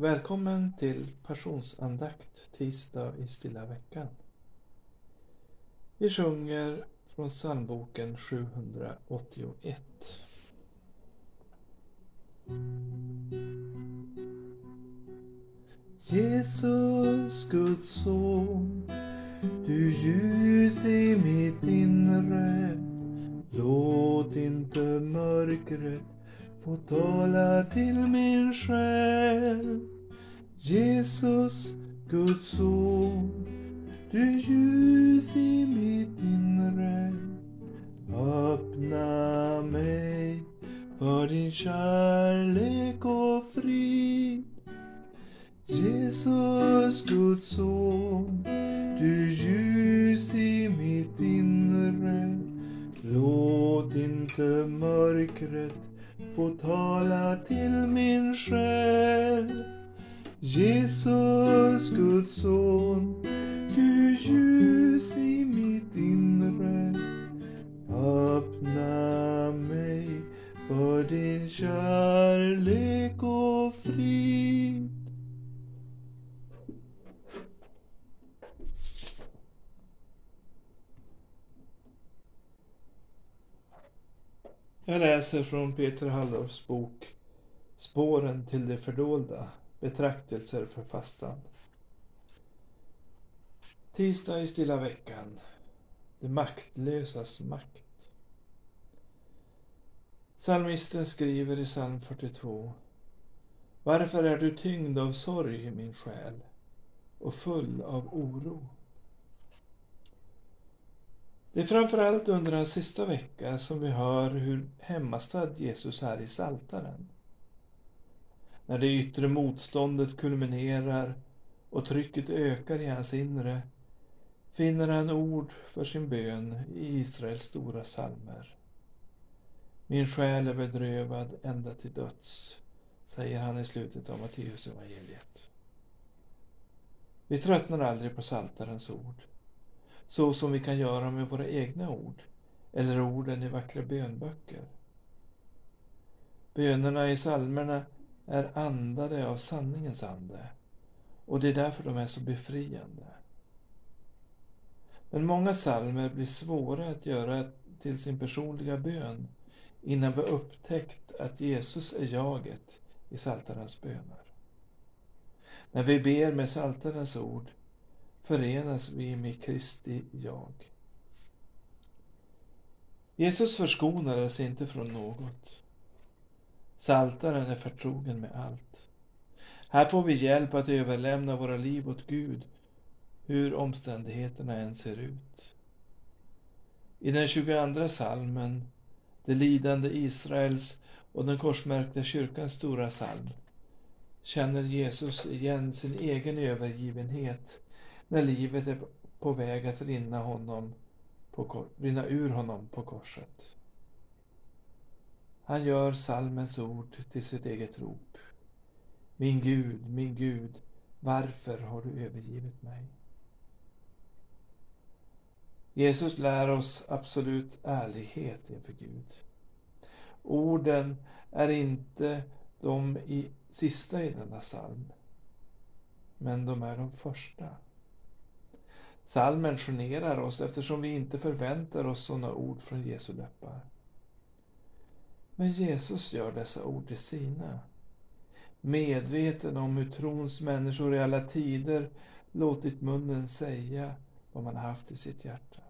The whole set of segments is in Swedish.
Välkommen till passionsandakt tisdag i stilla veckan. Vi sjunger från psalmboken 781. Jesus, Guds son, du ljus i mitt inre. Låt inte mörkret få tala till min själ. Jesus, Guds son, du ljus i mitt inre. Öppna mig för din kärlek och frid. Jesus, Guds son, du ljus i mitt inre. Låt inte mörkret få tala till min själ. Jesus, Guds son, Jag läser från Peter Halldorfs bok Spåren till det fördolda, betraktelser för fastan. Tisdag i stilla veckan, det maktlösas makt. Psalmisten skriver i psalm 42 Varför är du tyngd av sorg, min själ, och full av oro? Det är framförallt under den sista veckan som vi hör hur hemmastad Jesus är i Saltaren. När det yttre motståndet kulminerar och trycket ökar i hans inre finner han ord för sin bön i Israels stora salmer. Min själ är bedrövad ända till döds, säger han i slutet av Matteusevangeliet. Vi tröttnar aldrig på Saltarens ord så som vi kan göra med våra egna ord eller orden i vackra bönböcker. Bönerna i psalmerna är andade av sanningens ande och det är därför de är så befriande. Men många psalmer blir svåra att göra till sin personliga bön innan vi upptäckt att Jesus är jaget i Saltarens böner. När vi ber med Saltarens ord förenas vi med Kristi jag. Jesus förskonar oss inte från något. Saltaren är förtrogen med allt. Här får vi hjälp att överlämna våra liv åt Gud, hur omständigheterna än ser ut. I den 22 salmen, det lidande Israels och den korsmärkta kyrkans stora psalm, känner Jesus igen sin egen övergivenhet när livet är på väg att rinna, honom på, rinna ur honom på korset. Han gör salmens ord till sitt eget rop. Min Gud, min Gud, varför har du övergivit mig? Jesus lär oss absolut ärlighet inför Gud. Orden är inte de i sista i denna psalm, men de är de första. Salmen generar oss eftersom vi inte förväntar oss sådana ord från Jesu läppar. Men Jesus gör dessa ord till sina. Medveten om hur trons människor i alla tider låtit munnen säga vad man haft i sitt hjärta.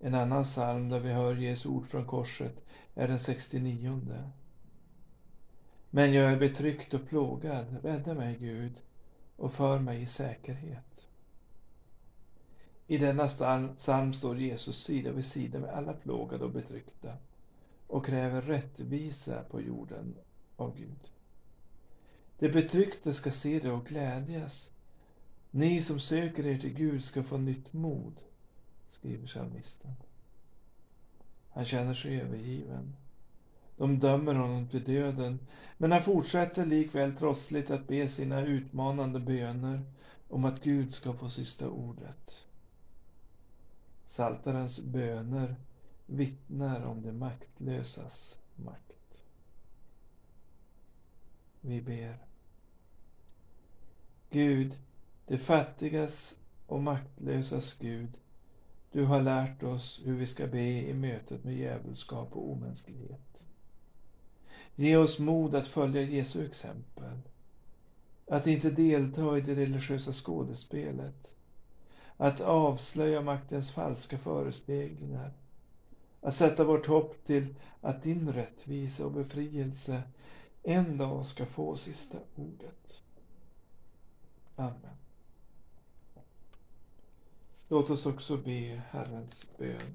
En annan psalm där vi hör Jesu ord från korset är den 69. Men jag är betryckt och plågad, rädda mig Gud, och för mig i säkerhet. I denna psalm står Jesus sida vid sida med alla plågade och betryckta och kräver rättvisa på jorden av Gud. De betryckta ska se det och glädjas. Ni som söker er till Gud ska få nytt mod, skriver psalmisten. Han känner sig övergiven. De dömer honom till döden, men han fortsätter likväl trotsligt att be sina utmanande böner om att Gud ska få sista ordet. Saltarens böner vittnar om det maktlösas makt. vi ber. Gud, de fattigas och maktlösas Gud, du har lärt oss hur vi ska be i mötet med djävulskap och omänsklighet. Ge oss mod att följa Jesu exempel. Att inte delta i det religiösa skådespelet. Att avslöja maktens falska förespeglingar. Att sätta vårt hopp till att din rättvisa och befrielse en dag ska få sista ordet. Amen. Låt oss också be Herrens bön.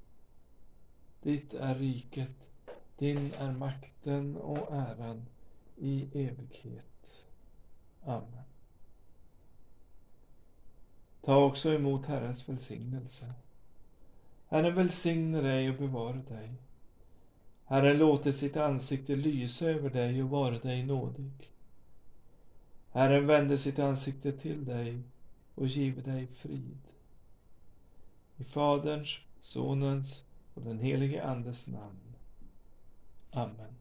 Ditt är riket, din är makten och äran i evighet. Amen. Ta också emot Herrens välsignelse. Herren välsigne dig och bevara dig. Herren låter sitt ansikte lysa över dig och vara dig nådig. Herren vände sitt ansikte till dig och give dig frid. I Faderns, Sonens och den helige Andes namn. Amen.